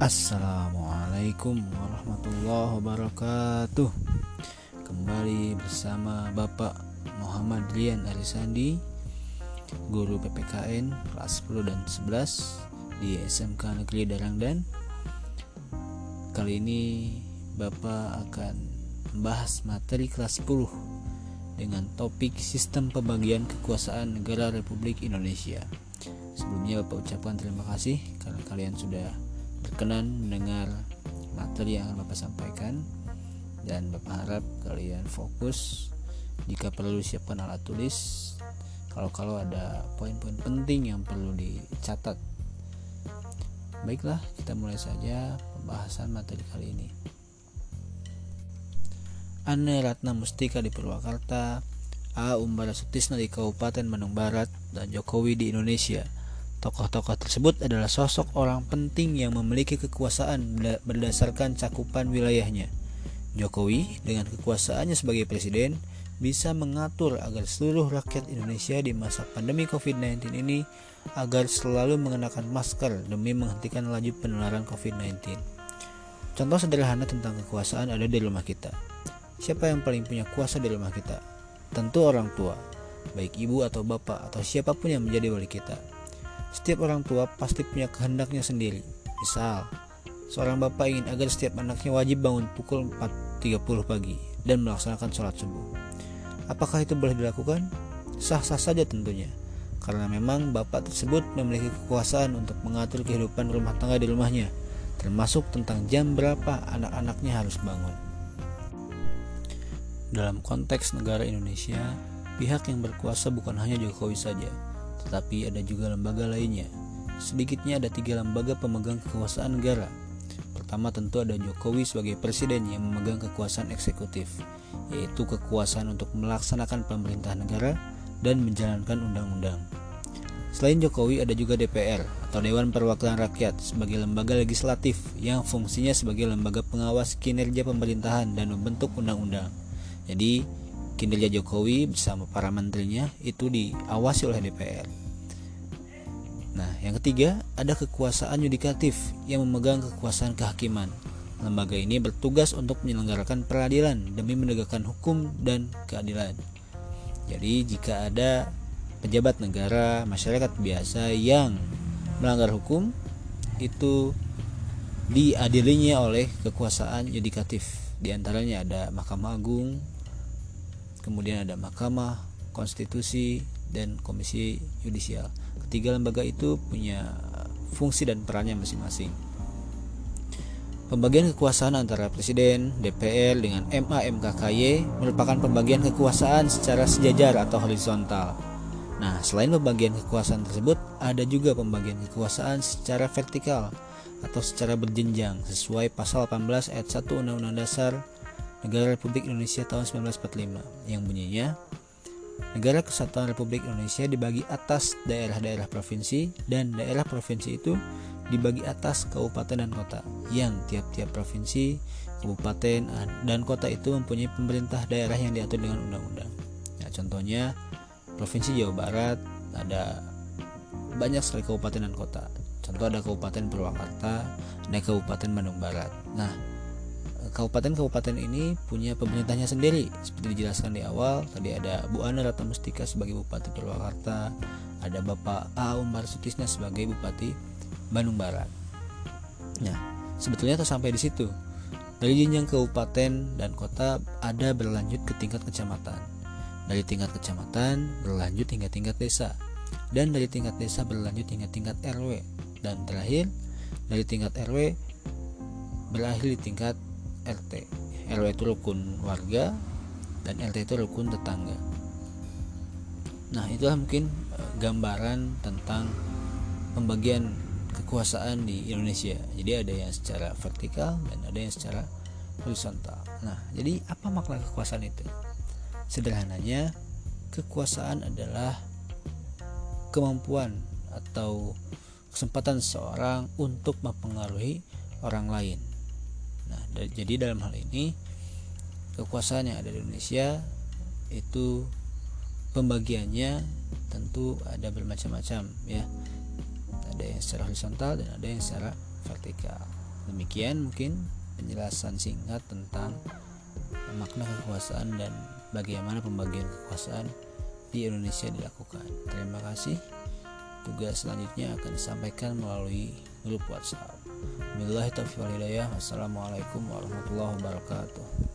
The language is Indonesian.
Assalamualaikum warahmatullahi wabarakatuh. Kembali bersama Bapak Muhammad Rian Arisandi Guru PPKN kelas 10 dan 11 Di SMK Negeri Darangdan Kali ini Bapak akan membahas materi kelas 10 Dengan topik sistem pembagian kekuasaan negara Republik Indonesia. Sebelumnya Bapak ucapkan terima kasih karena kalian sudah berkenan mendengar materi yang akan Bapak sampaikan. Dan Bapak harap kalian fokus. Jika perlu siapkan alat tulis. Kalau-kalau ada poin-poin penting yang perlu dicatat. Baiklah kita mulai saja pembahasan materi kali ini. Ane Ratna Mustika di Purwakarta A. Umbara Sutisna di Kabupaten Bandung Barat dan Jokowi di Indonesia Tokoh-tokoh tersebut adalah sosok orang penting yang memiliki kekuasaan berdasarkan cakupan wilayahnya. Jokowi dengan kekuasaannya sebagai presiden bisa mengatur agar seluruh rakyat Indonesia di masa pandemi COVID-19 ini agar selalu mengenakan masker demi menghentikan laju penularan COVID-19. Contoh sederhana tentang kekuasaan ada di rumah kita. Siapa yang paling punya kuasa di rumah kita? Tentu orang tua, baik ibu atau bapak atau siapa pun yang menjadi wali kita. Setiap orang tua pasti punya kehendaknya sendiri. Misal, seorang bapak ingin agar setiap anaknya wajib bangun pukul 4.30 pagi dan melaksanakan sholat subuh. Apakah itu boleh dilakukan? Sah-sah saja tentunya, karena memang bapak tersebut memiliki kekuasaan untuk mengatur kehidupan rumah tangga di rumahnya, termasuk tentang jam berapa anak-anaknya harus bangun. Dalam konteks negara Indonesia, pihak yang berkuasa bukan hanya Jokowi saja, tetapi ada juga lembaga lainnya. Sedikitnya ada tiga lembaga pemegang kekuasaan negara. Pertama tentu ada Jokowi sebagai presiden yang memegang kekuasaan eksekutif, yaitu kekuasaan untuk melaksanakan pemerintahan negara dan menjalankan undang-undang. Selain Jokowi ada juga DPR atau Dewan Perwakilan Rakyat sebagai lembaga legislatif yang fungsinya sebagai lembaga pengawas kinerja pemerintahan dan membentuk undang-undang. Jadi kinerja Jokowi bersama para menterinya itu diawasi oleh DPR. Nah, yang ketiga ada kekuasaan yudikatif yang memegang kekuasaan kehakiman. Lembaga ini bertugas untuk menyelenggarakan peradilan demi menegakkan hukum dan keadilan. Jadi, jika ada pejabat negara, masyarakat biasa yang melanggar hukum, itu diadilinya oleh kekuasaan yudikatif. Di antaranya ada Mahkamah Agung, kemudian ada Mahkamah Konstitusi dan Komisi Yudisial. Ketiga lembaga itu punya fungsi dan perannya masing-masing. Pembagian kekuasaan antara Presiden, DPR dengan MA MKKY merupakan pembagian kekuasaan secara sejajar atau horizontal. Nah, selain pembagian kekuasaan tersebut, ada juga pembagian kekuasaan secara vertikal atau secara berjenjang sesuai pasal 18 ayat 1 Undang-Undang Dasar Negara Republik Indonesia tahun 1945 yang bunyinya Negara Kesatuan Republik Indonesia dibagi atas daerah-daerah provinsi dan daerah provinsi itu dibagi atas kabupaten dan kota yang tiap-tiap provinsi, kabupaten dan kota itu mempunyai pemerintah daerah yang diatur dengan undang-undang. Nah, contohnya Provinsi Jawa Barat ada banyak sekali kabupaten dan kota. Contoh ada Kabupaten Purwakarta, ada Kabupaten Bandung Barat. Nah, kabupaten-kabupaten ini punya pemerintahnya sendiri. Seperti dijelaskan di awal tadi ada Bu Ana Mustika sebagai Bupati Purwakarta ada Bapak A. Umar Sutisna sebagai Bupati Bandung Barat. Nah sebetulnya tak sampai di situ. Dari jenjang kabupaten dan kota ada berlanjut ke tingkat kecamatan. Dari tingkat kecamatan berlanjut hingga tingkat desa. Dan dari tingkat desa berlanjut hingga tingkat RW dan terakhir dari tingkat RW berakhir di tingkat RT RW itu rukun warga dan RT itu rukun tetangga. Nah itulah mungkin eh, gambaran tentang pembagian kekuasaan di Indonesia. Jadi ada yang secara vertikal dan ada yang secara horizontal. Nah jadi apa makna kekuasaan itu? Sederhananya kekuasaan adalah kemampuan atau kesempatan seseorang untuk mempengaruhi orang lain Nah, jadi dalam hal ini kekuasaan yang ada di Indonesia itu pembagiannya tentu ada bermacam-macam ya. Ada yang secara horizontal dan ada yang secara vertikal. Demikian mungkin penjelasan singkat tentang makna kekuasaan dan bagaimana pembagian kekuasaan di Indonesia dilakukan. Terima kasih. Tugas selanjutnya akan disampaikan melalui grup WhatsApp. Wabillahi. Wassalamualaikum warahmatullahi wabarakatuh.